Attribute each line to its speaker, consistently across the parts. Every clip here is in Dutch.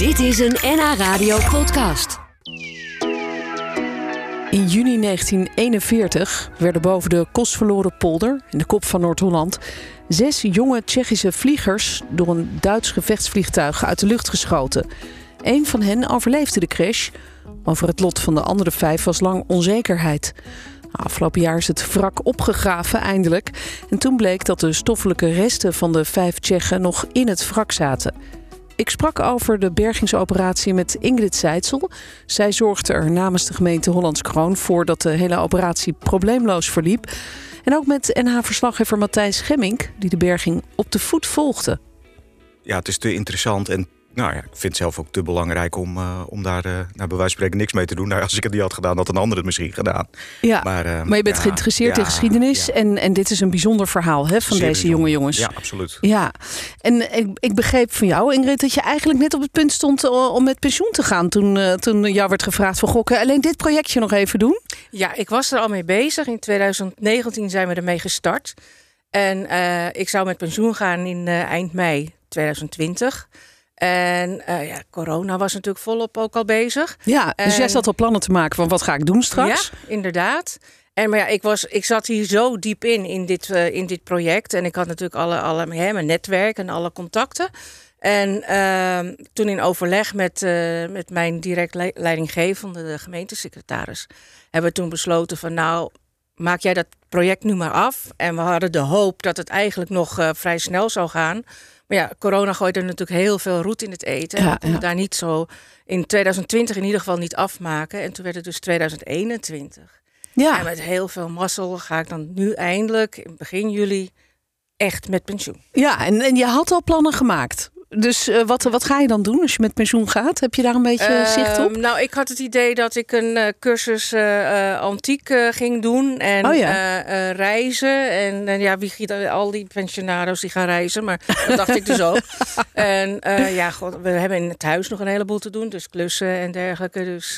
Speaker 1: Dit is een NH Radio podcast.
Speaker 2: In juni 1941 werden boven de kostverloren polder in de kop van Noord-Holland zes jonge Tsjechische vliegers door een Duits gevechtsvliegtuig uit de lucht geschoten. Een van hen overleefde de crash. Over het lot van de andere vijf was lang onzekerheid. Afgelopen jaar is het wrak opgegraven, eindelijk. En toen bleek dat de stoffelijke resten van de vijf Tsjechen nog in het wrak zaten. Ik sprak over de bergingsoperatie met Ingrid Seidsel. Zij zorgde er namens de gemeente Hollands Kroon voor dat de hele operatie probleemloos verliep. En ook met NH-verslaggever Matthijs Gemmink, die de berging op de voet volgde.
Speaker 3: Ja, het is te interessant en nou ja, ik vind het zelf ook te belangrijk om, uh, om daar uh, naar bij wijze van spreken niks mee te doen. Nou, als ik het niet had gedaan, had een ander het misschien gedaan.
Speaker 2: Ja, maar, uh, maar je bent ja, geïnteresseerd ja, in geschiedenis. En, en dit is een bijzonder verhaal hè, van
Speaker 3: Zeer
Speaker 2: deze
Speaker 3: bijzonder.
Speaker 2: jonge jongens.
Speaker 3: Ja, absoluut.
Speaker 2: Ja, en ik, ik begreep van jou, Ingrid, dat je eigenlijk net op het punt stond om met pensioen te gaan. Toen, toen jou werd gevraagd van gokken, alleen dit projectje nog even doen?
Speaker 4: Ja, ik was er al mee bezig. In 2019 zijn we ermee gestart. En ik zou met pensioen gaan in eind mei 2020. En uh, ja, corona was natuurlijk volop ook al bezig.
Speaker 2: Ja, dus jij zat al plannen te maken van wat ga ik doen straks?
Speaker 4: Ja, inderdaad. En maar ja, ik, was, ik zat hier zo diep in, in dit, uh, in dit project. En ik had natuurlijk alle, alle, hè, mijn netwerk en alle contacten. En uh, toen in overleg met, uh, met mijn direct le leidinggevende, de gemeentesecretaris, hebben we toen besloten van nou, maak jij dat project nu maar af. En we hadden de hoop dat het eigenlijk nog uh, vrij snel zou gaan. Maar ja, corona gooide natuurlijk heel veel roet in het eten.
Speaker 2: Ja.
Speaker 4: daar niet zo in 2020 in ieder geval niet afmaken. En toen werd het dus 2021.
Speaker 2: Ja.
Speaker 4: En met heel veel mazzel ga ik dan nu eindelijk in begin juli echt met pensioen.
Speaker 2: Ja, en, en je had al plannen gemaakt. Dus uh, wat, wat ga je dan doen als je met pensioen gaat? Heb je daar een beetje uh, zicht op?
Speaker 4: Nou, ik had het idee dat ik een uh, cursus antiek ging doen en
Speaker 2: oh ja.
Speaker 4: reizen. En ja, wie giet al die pensionado's die gaan reizen, maar dat dacht ik dus ook. En ja, god, we hebben in het huis nog een heleboel te doen, dus klussen en dergelijke. Dus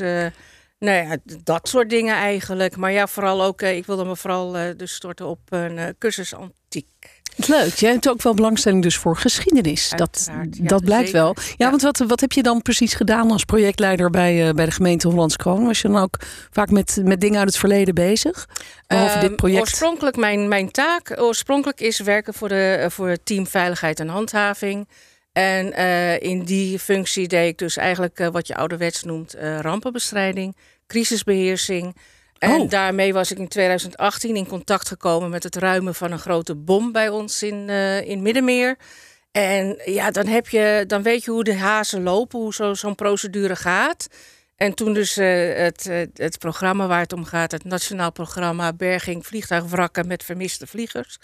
Speaker 4: nou ja, dat soort dingen eigenlijk. Maar ja, vooral ook, ik wilde me vooral dus storten op een cursus antiek.
Speaker 2: Leuk, jij hebt ook wel belangstelling dus voor geschiedenis. Dat,
Speaker 4: ja,
Speaker 2: dat blijkt
Speaker 4: zeker.
Speaker 2: wel. Ja, ja, want wat, wat heb je dan precies gedaan als projectleider bij, uh, bij de gemeente Hollands Kroon? Was je dan ook vaak met, met dingen uit het verleden bezig? Behalve dit project?
Speaker 4: Oorspronkelijk, mijn, mijn taak oorspronkelijk is werken voor, de, voor het team Veiligheid en Handhaving. En uh, in die functie deed ik dus eigenlijk wat je ouderwets noemt rampenbestrijding, crisisbeheersing. En
Speaker 2: oh.
Speaker 4: daarmee was ik in 2018 in contact gekomen met het ruimen van een grote bom bij ons in, uh, in Middenmeer. En ja, dan, heb je, dan weet je hoe de hazen lopen, hoe zo, zo'n procedure gaat. En toen dus uh, het, uh, het programma waar het om gaat, het Nationaal Programma Berging Vliegtuigwrakken met Vermiste Vliegers.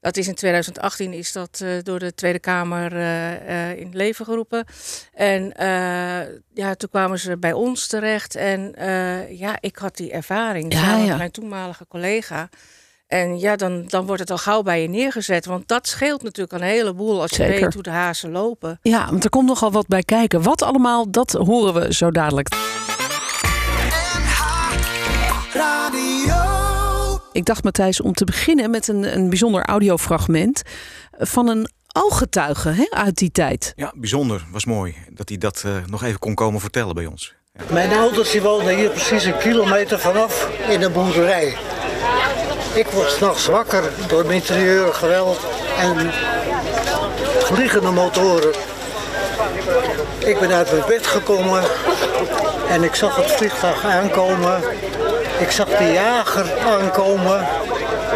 Speaker 4: Dat is in 2018 is dat uh, door de Tweede Kamer uh, uh, in het leven geroepen. En ja, toen kwamen ze bij ons terecht. En ja, ik had die ervaring
Speaker 2: ja,
Speaker 4: samen
Speaker 2: ja.
Speaker 4: met mijn toenmalige collega. En ja, dan, dan wordt het al gauw bij je neergezet. Want dat scheelt natuurlijk een heleboel als je
Speaker 2: Zeker.
Speaker 4: weet hoe de hazen lopen.
Speaker 2: Ja, want er komt nogal wat bij kijken. Wat allemaal, dat horen we zo dadelijk. Ik dacht, Matthijs, om te beginnen met een, een bijzonder audiofragment van een ooggetuige hè, uit die tijd.
Speaker 3: Ja, bijzonder. Was mooi dat hij dat uh, nog even kon komen vertellen bij ons.
Speaker 5: Ja. Mijn ouders die woonden hier precies een kilometer vanaf in de boerderij. Ik word s'nachts wakker door mitrailleur geweld en vliegende motoren. Ik ben uit mijn bed gekomen en ik zag het vliegtuig aankomen. Ik zag de jager aankomen.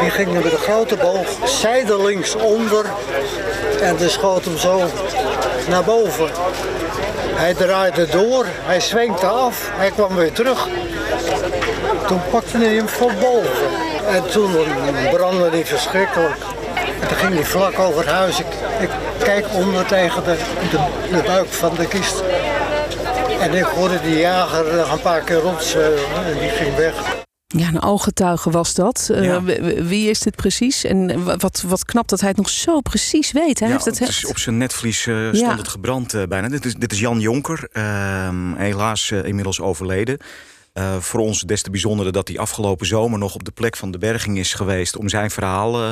Speaker 5: Die ging met een grote boog zijdelings onder. En de schoot hem zo naar boven. Hij draaide door, hij zwenkte af, hij kwam weer terug. Toen pakte hij hem van boven. En toen brandde hij verschrikkelijk. En toen ging hij vlak over het huis. Ik, ik kijk onder tegen de, de, de buik van de kist. En ik hoorde die jager een paar keer rondzweuren en die ging weg.
Speaker 2: Ja, een ooggetuige was dat.
Speaker 3: Ja.
Speaker 2: Uh, wie is dit precies? En wat, wat knap dat hij het nog zo precies weet. Hij
Speaker 3: ja,
Speaker 2: heeft het
Speaker 3: het is op zijn netvlies uh, stond
Speaker 2: Ja.
Speaker 3: het gebrand uh, bijna. Dit is, dit is Jan Jonker, ehm, helaas uh, inmiddels overleden. Uh, voor ons des te bijzondere dat hij afgelopen zomer nog op de plek van de berging is geweest om zijn verhaal uh,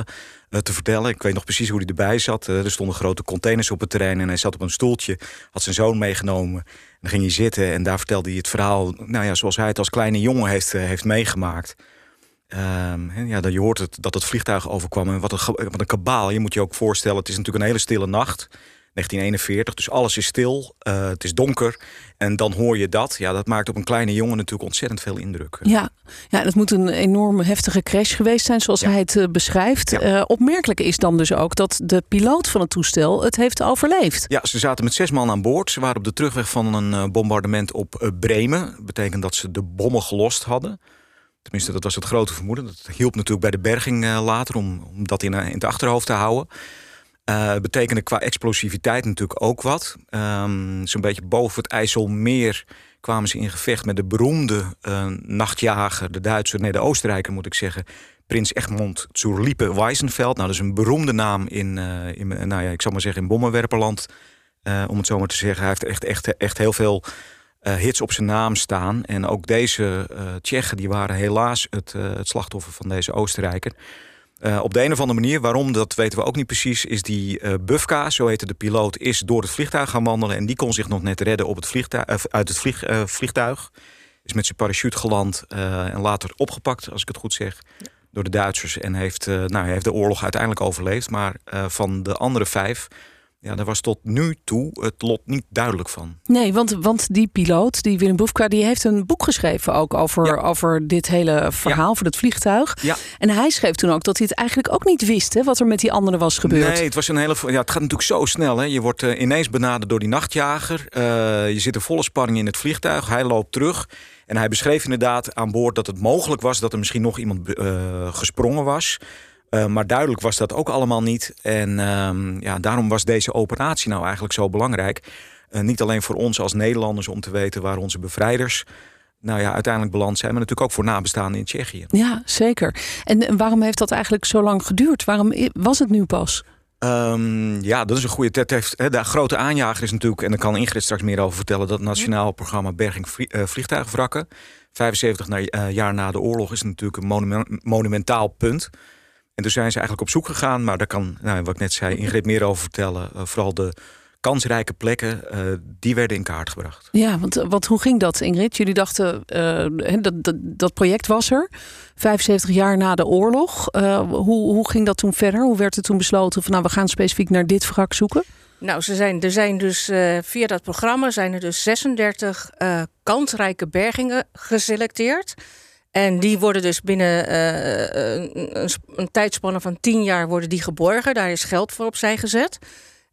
Speaker 3: te vertellen. Ik weet nog precies hoe hij erbij zat. Uh, er stonden grote containers op het terrein en hij zat op een stoeltje, had zijn zoon meegenomen. Dan ging hij zitten en daar vertelde hij het verhaal, nou ja, zoals hij het als kleine jongen heeft, heeft meegemaakt. Um, ja, je hoort het, dat het vliegtuig overkwam en wat een, wat een kabaal. Je moet je ook voorstellen, het is natuurlijk een hele stille nacht. 1941, dus alles is stil, uh, het is donker. En dan hoor je dat. Ja, dat maakt op een kleine jongen natuurlijk ontzettend veel indruk.
Speaker 2: Ja, ja het moet een enorme heftige crash geweest zijn, zoals hij het uh, beschrijft. Ja. Uh, opmerkelijk is dan dus ook dat de piloot van het toestel het heeft overleefd.
Speaker 3: Ja, ze zaten met zes man aan boord. Ze waren op de terugweg van een bombardement op Bremen. Dat betekent dat ze de bommen gelost hadden. Tenminste, dat was het grote vermoeden. Dat hielp natuurlijk bij de berging later om, om dat in, in het achterhoofd te houden. Uh, betekende qua explosiviteit natuurlijk ook wat. Um, Zo'n beetje boven het IJsselmeer kwamen ze in gevecht met de beroemde uh, nachtjager, de Duitser, nee, de Oostenrijker moet ik zeggen, Prins Egmont Zurlipe Weisenfeld. Nou, dat is een beroemde naam in, uh, in nou ja, ik zal maar zeggen, in bommenwerperland, om het zo maar te zeggen. Hij heeft echt, echt, echt heel veel hits op zijn naam staan. En ook deze Tsjechen, die waren helaas het, het slachtoffer van deze Oostenrijker. Uh, op de een of andere manier, waarom, dat weten we ook niet precies... is die uh, Bufka, zo heette de piloot, is door het vliegtuig gaan wandelen... en die kon zich nog net redden op het vliegtuig, uh, uit het vlieg, vliegtuig. Is met zijn parachute geland en later opgepakt, als ik het goed zeg... door de Duitsers en heeft, nou, hij heeft de oorlog uiteindelijk overleefd. Maar van de andere vijf ja, daar was tot nu toe het lot niet duidelijk van.
Speaker 2: Nee, want, want die piloot, die Willem Boefka, die heeft een boek geschreven ook over, ja. over dit hele verhaal, ja. voor het vliegtuig.
Speaker 3: Ja.
Speaker 2: En hij schreef toen ook dat hij het eigenlijk ook niet wist, hè, wat er met die anderen was gebeurd.
Speaker 3: Nee, het, was een hele, ja, het gaat natuurlijk zo snel. Hè. Je wordt uh, ineens benaderd door die nachtjager. Uh, je zit in volle spanning in het vliegtuig. Hij loopt terug. En hij beschreef inderdaad aan boord dat het mogelijk was dat er misschien nog iemand uh, gesprongen was. Uh, maar duidelijk was dat ook allemaal niet. En uh, ja, daarom was deze operatie nou eigenlijk zo belangrijk. Uh, niet alleen voor ons als Nederlanders om te weten waar onze bevrijders nou ja, uiteindelijk beland zijn, maar natuurlijk ook voor nabestaanden in Tsjechië.
Speaker 2: Ja, zeker. En waarom heeft dat eigenlijk zo lang geduurd? Waarom was het nu pas?
Speaker 3: Um, ja, dat is een goede. Het heeft, de grote aanjager is natuurlijk, en daar kan Ingrid straks meer over vertellen, dat nationaal programma Berging Vliegtuigwrakken. 75 jaar na de oorlog is natuurlijk een monument, monumentaal punt. En toen zijn ze eigenlijk op zoek gegaan, maar daar kan, nou, wat ik net zei, Ingrid meer over vertellen. Uh, vooral de kansrijke plekken, uh, die werden in kaart gebracht.
Speaker 2: Ja, want, want hoe ging dat, Ingrid? Jullie dachten, uh, dat, dat, dat, project was er, 75 jaar na de oorlog. hoe, hoe ging dat toen verder? Hoe werd er toen besloten van, nou, we gaan specifiek naar dit wrak zoeken?
Speaker 4: Nou, ze zijn, er zijn dus via dat programma zijn er dus 36 kansrijke bergingen geselecteerd. En die worden dus binnen uh, een, een, tijdspanne van tien jaar worden die geborgen. Daar is geld voor opzij gezet.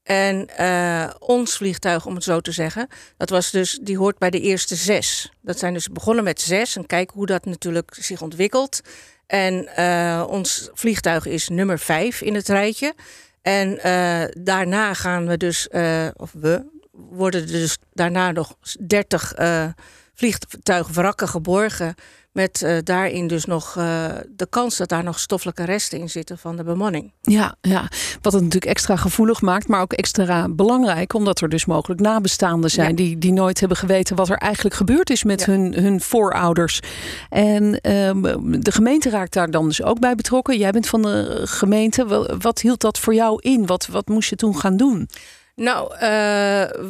Speaker 4: En uh, ons vliegtuig, om het zo te zeggen, dat was dus, die hoort bij de eerste zes. Dat zijn dus begonnen met zes en kijken hoe dat natuurlijk zich ontwikkelt. En ons vliegtuig is nummer vijf in het rijtje. En daarna gaan we dus, of we worden dus daarna nog dertig vliegtuigwrakken geborgen. Met uh, daarin dus nog uh, de kans dat daar nog stoffelijke resten in zitten van de bemanning.
Speaker 2: Ja, ja, wat het natuurlijk extra gevoelig maakt, maar ook extra belangrijk, omdat er dus mogelijk nabestaanden zijn ja. die, die nooit hebben geweten wat er eigenlijk gebeurd is met ja. hun, hun voorouders. En uh, de gemeente raakt daar dan dus ook bij betrokken. Jij bent van de gemeente. Wat hield dat voor jou in? Wat, wat moest je toen gaan doen?
Speaker 4: Nou,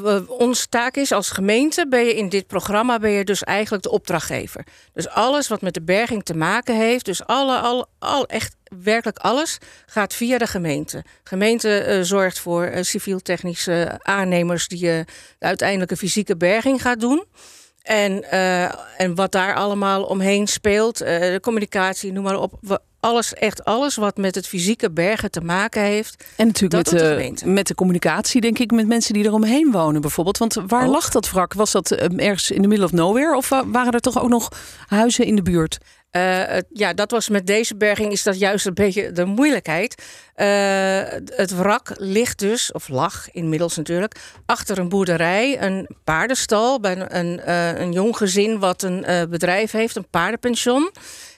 Speaker 4: we, onze taak is als gemeente ben je in dit programma ben je dus eigenlijk de opdrachtgever. Dus alles wat met de berging te maken heeft, dus alle, al, al echt werkelijk alles, gaat via de gemeente. Gemeente uh, zorgt voor uh, civiel-technische aannemers die de uiteindelijke fysieke berging gaat doen. En, en wat daar allemaal omheen speelt, de communicatie, noem maar op. Alles, echt alles wat met het fysieke bergen te maken heeft.
Speaker 2: En natuurlijk met de, de met de communicatie, denk ik, met mensen die er omheen wonen bijvoorbeeld. Want waar oh. lag dat wrak? Was dat ergens in de middle of nowhere? Of waren er toch ook nog huizen in de buurt?
Speaker 4: Uh, ja, dat was met deze berging is dat juist een beetje de moeilijkheid. Uh, het wrak ligt dus, of lag inmiddels natuurlijk, achter een boerderij, een paardenstal bij een, een, uh, een jong gezin wat een bedrijf heeft, een paardenpension.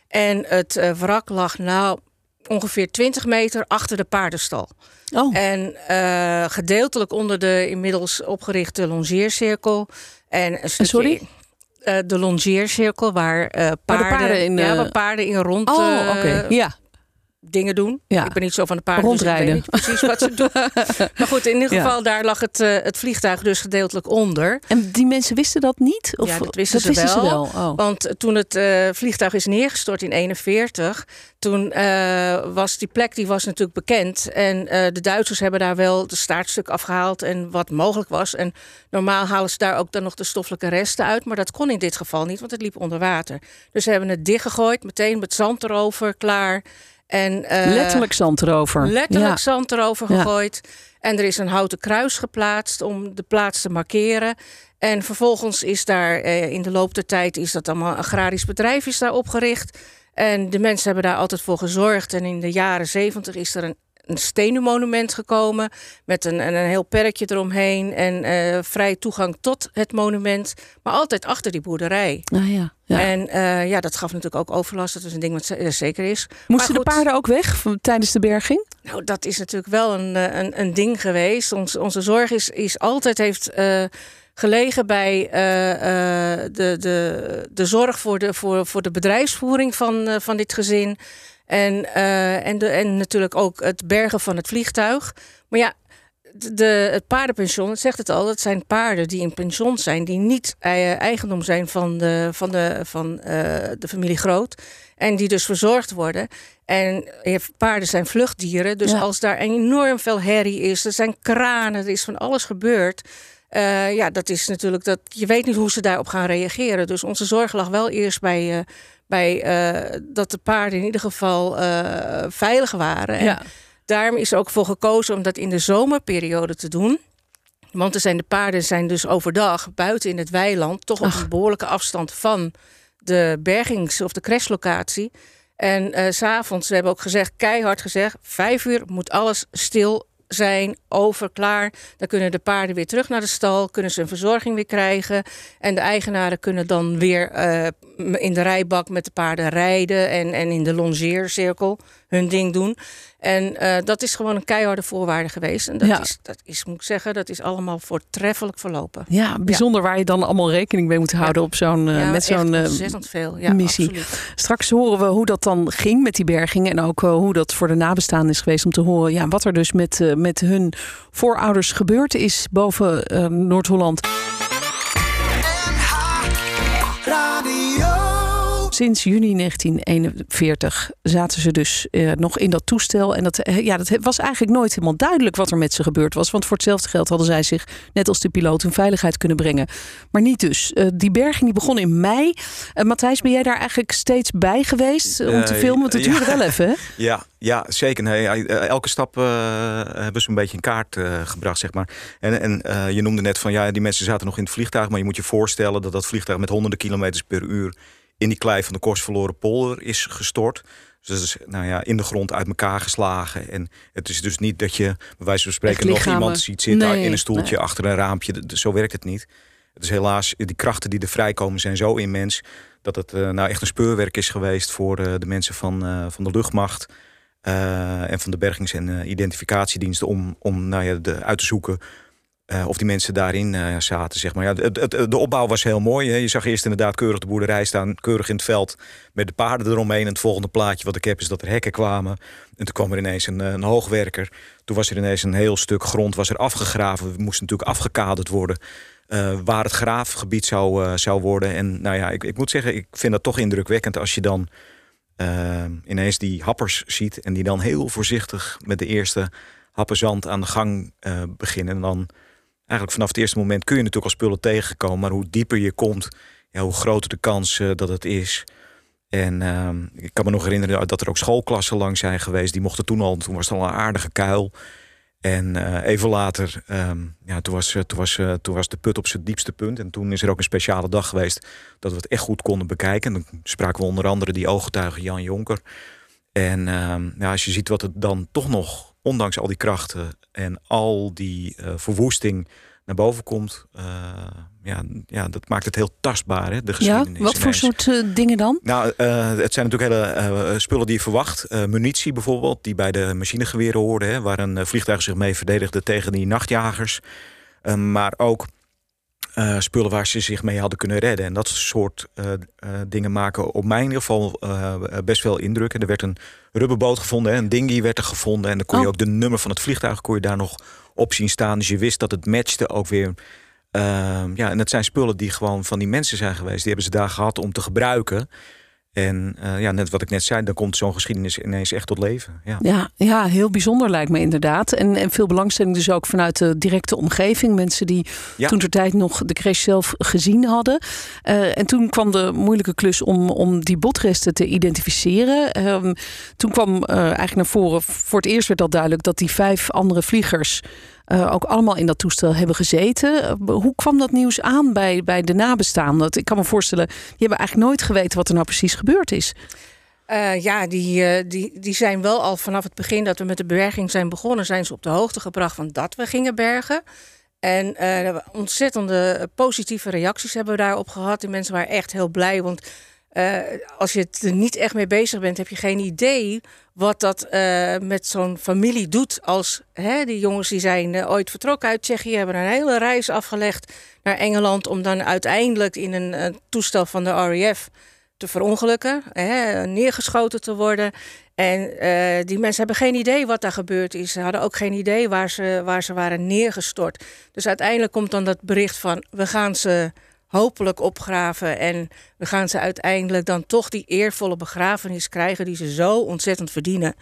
Speaker 4: En het uh, wrak lag nou ongeveer 20 meter achter de paardenstal.
Speaker 2: Oh.
Speaker 4: En uh, gedeeltelijk onder de inmiddels opgerichte longeercirkel. En een stukje,
Speaker 2: Sorry?
Speaker 4: uh, de longeercirkel, waar, uh, paarden,
Speaker 2: paarden in,
Speaker 4: ja, waar paarden in rond
Speaker 2: oh, oké. ja
Speaker 4: dingen doen.
Speaker 2: Ja.
Speaker 4: Ik ben niet zo van de paarden.
Speaker 2: Rondrijden.
Speaker 4: Dus niet precies wat ze doen. maar goed, in ieder geval, daar lag het, uh, het vliegtuig dus gedeeltelijk onder.
Speaker 2: En die mensen wisten dat niet?
Speaker 4: Of, ja, dat wisten, dat ze, wisten wel.
Speaker 2: ze wel. Oh.
Speaker 4: Want toen het uh, vliegtuig is neergestort in 41, toen uh, was die plek die was natuurlijk bekend. En de Duitsers hebben daar wel de staartstuk afgehaald en wat mogelijk was. En normaal halen ze daar ook dan nog de stoffelijke resten uit. Maar dat kon in dit geval niet, want het liep onder water. Dus ze hebben het dichtgegooid, meteen met zand erover, klaar. En, uh,
Speaker 2: letterlijk zand erover.
Speaker 4: Letterlijk ja. zand erover gegooid. Ja. En er is een houten kruis geplaatst om de plaats te markeren. En vervolgens is daar uh, in de loop der tijd is dat allemaal een agrarisch bedrijf is daar opgericht. En de mensen hebben daar altijd voor gezorgd. En in de jaren zeventig is er een een stenen monument gekomen met een, een heel perkje eromheen en uh, vrij toegang tot het monument, maar altijd achter die boerderij.
Speaker 2: Ah, ja, ja.
Speaker 4: En uh, ja, dat gaf natuurlijk ook overlast. Dat is een ding wat zeker is.
Speaker 2: Moesten de paarden ook weg tijdens de berging?
Speaker 4: Nou, dat is natuurlijk wel een, een, een ding geweest. Ons, onze zorg is, is altijd heeft. Uh, gelegen bij uh, de, de, de zorg voor de, voor, voor de bedrijfsvoering van, van dit gezin. En, uh, en, de, en natuurlijk ook het bergen van het vliegtuig. Maar ja, de, het paardenpension, het zegt het al, het zijn paarden die in pension zijn, die niet eigendom zijn van de, van de, van, uh, de familie Groot. En die dus verzorgd worden. En paarden zijn vluchtdieren. Dus ja. als daar enorm veel herrie is, er zijn kranen, er is van alles gebeurd. Uh, ja, dat is natuurlijk dat. Je weet niet hoe ze daarop gaan reageren. Dus onze zorg lag wel eerst bij, uh, bij uh, dat de paarden in ieder geval veilig waren. En
Speaker 2: ja.
Speaker 4: daarom is er ook voor gekozen om dat in de zomerperiode te doen. Want er zijn de paarden zijn dus overdag buiten in het weiland, toch op een behoorlijke afstand van de bergings- of de crashlocatie. En uh, s'avonds, we hebben ook gezegd, keihard gezegd, vijf uur moet alles stil zijn, over, klaar. Dan kunnen de paarden weer terug naar de stal, kunnen ze een verzorging weer krijgen. En de eigenaren kunnen dan weer uh, in de rijbak met de paarden rijden en, en in de longeercirkel hun ding doen. En uh, dat is gewoon een keiharde voorwaarde geweest. En dat,
Speaker 2: Ja.
Speaker 4: is, dat is, moet ik zeggen, dat is allemaal voortreffelijk verlopen.
Speaker 2: Ja, bijzonder waar je dan allemaal rekening mee moet houden op zo'n, eh, met zo'n eh,
Speaker 4: ontzettend veel. Ja,
Speaker 2: missie.
Speaker 4: absoluut.
Speaker 2: Straks horen we hoe dat dan ging met die berging. En ook eh, hoe dat voor de nabestaanden is geweest. Om te horen ja, wat er dus met, eh, met hun voorouders gebeurd is boven eh, Noord-Holland. Sinds juni 1941 zaten ze dus eh, nog in dat toestel. En dat, eh, ja, dat was eigenlijk nooit helemaal duidelijk wat er met ze gebeurd was. Want voor hetzelfde geld hadden zij zich, net als de piloot, in veiligheid kunnen brengen. Maar niet dus. Eh, die berging die begon in mei. Matthijs, ben jij daar eigenlijk steeds bij geweest om te filmen? Want het
Speaker 3: ja.
Speaker 2: duurde wel even, hè?
Speaker 3: Ja, ja zeker. Nee, elke stap hebben ze een beetje in kaart gebracht, zeg maar. En, en je noemde net van, ja, die mensen zaten nog in het vliegtuig... maar je moet je voorstellen dat dat vliegtuig met honderden kilometers per uur... in die klei van de Korstverloren polder is gestort. Dus dat is nou ja, in de grond uit elkaar geslagen. En het is dus niet dat je, bij wijze van spreken... Nog iemand ziet zitten
Speaker 2: Nee,
Speaker 3: in een stoeltje
Speaker 2: nee.
Speaker 3: achter een raampje. Zo werkt het niet. Het is helaas, die krachten die er vrijkomen zijn zo immens... dat het eh, nou echt een speurwerk is geweest voor eh, de mensen van, eh, van de luchtmacht... en van de bergings- en identificatiediensten om, om nou ja, de, uit te zoeken eh, of die mensen daarin eh, zaten. Zeg maar. ja, de opbouw was heel mooi. Hè. Je zag eerst inderdaad keurig de boerderij staan, keurig in het veld met de paarden eromheen. En het volgende plaatje wat ik heb is dat er hekken kwamen. En toen kwam er ineens een, eh, een hoogwerker. Toen was er ineens een heel stuk grond was er afgegraven. Het moest natuurlijk afgekaderd worden. waar het graafgebied zou, zou worden. En nou ja, ik, ik moet zeggen, ik vind dat toch indrukwekkend als je dan ineens die happers ziet. En die dan heel voorzichtig met de eerste happen zand aan de gang beginnen. En dan eigenlijk vanaf het eerste moment kun je natuurlijk al spullen tegenkomen. Maar hoe dieper je komt, ja, hoe groter de kans eh, dat het is. En ehm, ik kan me nog herinneren dat er ook schoolklassen lang zijn geweest. Die mochten toen al, toen was het al een aardige kuil. En eh, even later, ehm, ja, toen, was, eh, toen, was, toen was de put op zijn diepste punt. En toen is er ook een speciale dag geweest dat we het echt goed konden bekijken. En dan spraken we onder andere die ooggetuige Jan Jonker. En ehm, ja, als je ziet wat het dan toch nog, ondanks al die krachten en al die eh, verwoesting naar boven komt. eh, ja, ja, dat maakt het heel tastbaar, hè, de
Speaker 2: Ja,
Speaker 3: geschiedenis.
Speaker 2: wat voor
Speaker 3: ineens.
Speaker 2: soort eh, dingen dan?
Speaker 3: Nou, het zijn natuurlijk hele spullen die je verwacht. Munitie bijvoorbeeld, die bij de machinegeweren hoorden. Hè, waar een vliegtuig zich mee verdedigde tegen die nachtjagers. Eh, maar ook eh, spullen waar ze zich mee hadden kunnen redden. En dat soort uh, uh, dingen maken op mij in ieder geval best wel indruk. En er werd een rubberboot gevonden, hè, een dinghy werd er gevonden. En dan kon je
Speaker 2: Oh.
Speaker 3: ook de nummer van het vliegtuig kon je daar nog op zien staan. Dus je wist dat het matchte ook weer. Ehm, ja, en het zijn spullen die gewoon van die mensen zijn geweest. Die hebben ze daar gehad om te gebruiken. En eh, ja, net wat ik net zei, dan komt zo'n geschiedenis ineens echt tot leven. Ja.
Speaker 2: Ja, ja, heel bijzonder lijkt me inderdaad. En, en veel belangstelling dus ook vanuit de directe omgeving. Mensen die
Speaker 3: Ja.
Speaker 2: toen ter tijd nog de crash zelf gezien hadden. Eh, en toen kwam de moeilijke klus om, om die botresten te identificeren. Ehm, toen kwam eh, eigenlijk naar voren, voor het eerst werd al duidelijk... dat die vijf andere vliegers eh, ook allemaal in dat toestel hebben gezeten. Eh, hoe kwam dat nieuws aan bij, bij de nabestaanden? Ik kan me voorstellen, die hebben eigenlijk nooit geweten... wat er nou precies gebeurd is.
Speaker 4: Eh, ja, die, die, die zijn wel al vanaf het begin dat we met de berging zijn begonnen, zijn ze op de hoogte gebracht van dat we gingen bergen. En ontzettende positieve reacties hebben we daarop gehad. Die mensen waren echt heel blij. Want eh, als je er niet echt mee bezig bent, heb je geen idee wat dat eh, met zo'n familie doet. Als hè, die jongens die zijn eh, ooit vertrokken uit Tsjechië, hebben een hele reis afgelegd naar Engeland om dan uiteindelijk in een, toestel van de RAF te verongelukken, hè, neergeschoten te worden. En die mensen hebben geen idee wat daar gebeurd is. Ze hadden ook geen idee waar ze, waar ze waren neergestort. Dus uiteindelijk komt dan dat bericht van... we gaan ze hopelijk opgraven... en we gaan ze uiteindelijk dan toch die eervolle begrafenis krijgen... die ze zo ontzettend verdienen.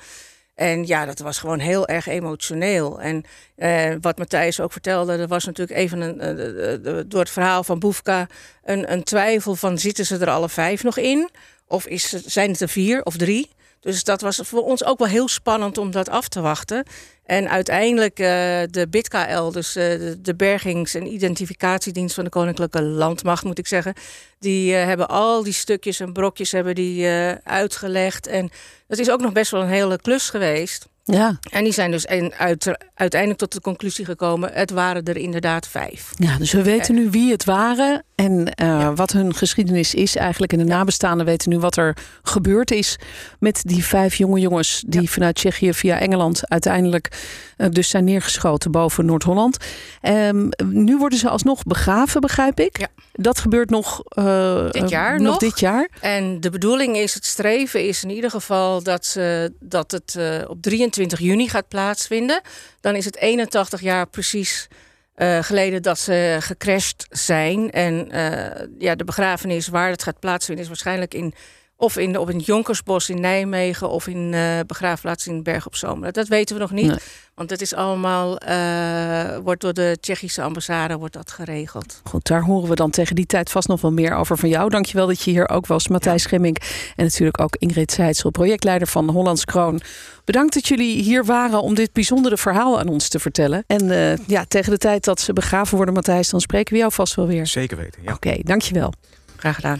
Speaker 4: En ja, dat was gewoon heel erg emotioneel. En eh, wat Matthijs ook vertelde, er was natuurlijk even een, eh, door het verhaal van Boefka een, een twijfel van zitten ze er alle vijf nog in? Of is, zijn het er vier of drie? Dus dat was voor ons ook wel heel spannend om dat af te wachten. En uiteindelijk eh, de BITKL, dus eh, de, Bergings- en Identificatiedienst van de Koninklijke Landmacht, moet ik zeggen. Die eh, hebben al die stukjes en brokjes hebben die, uitgelegd. En dat is ook nog best wel een hele klus geweest.
Speaker 2: Ja,
Speaker 4: En die zijn dus uit, uiteindelijk tot de conclusie gekomen: het waren er inderdaad vijf.
Speaker 2: Ja, dus we weten nu wie het waren en eh, wat hun geschiedenis is eigenlijk. En de nabestaanden weten nu wat er gebeurd is met die vijf jonge jongens die vanuit Tsjechië via Engeland uiteindelijk eh, dus zijn neergeschoten boven Noord-Holland. Ehm, nu worden ze alsnog begraven, begrijp ik.
Speaker 4: Ja.
Speaker 2: Dat gebeurt nog, eh,
Speaker 4: Dit jaar
Speaker 2: eh,
Speaker 4: nog.
Speaker 2: dit jaar.
Speaker 4: En de bedoeling is, het streven is in ieder geval dat, ze, dat het eh, op 23 juni gaat plaatsvinden. Dan is het 81 jaar precies eh, geleden dat ze gecrashed zijn. En eh, ja, de begrafenis waar het gaat plaatsvinden is waarschijnlijk in, of in, op een Jonkersbos in Nijmegen of in eh begraafplaats in Berg op Zoom. Dat weten we nog niet.
Speaker 2: Nee.
Speaker 4: Want het is allemaal, eh, wordt door de Tsjechische ambassade wordt dat geregeld.
Speaker 2: Goed, daar horen we dan tegen die tijd vast nog wel meer over van jou. Dankjewel dat je hier ook was, Matthijs Schemmink. En natuurlijk ook Ingrid Seidsel, projectleider van Hollands Kroon. Bedankt dat jullie hier waren om dit bijzondere verhaal aan ons te vertellen. En eh, ja, tegen de tijd dat ze begraven worden, Matthijs, dan spreken we jou vast wel weer.
Speaker 3: Zeker weten, ja.
Speaker 2: Oké, dankjewel.
Speaker 4: Graag gedaan.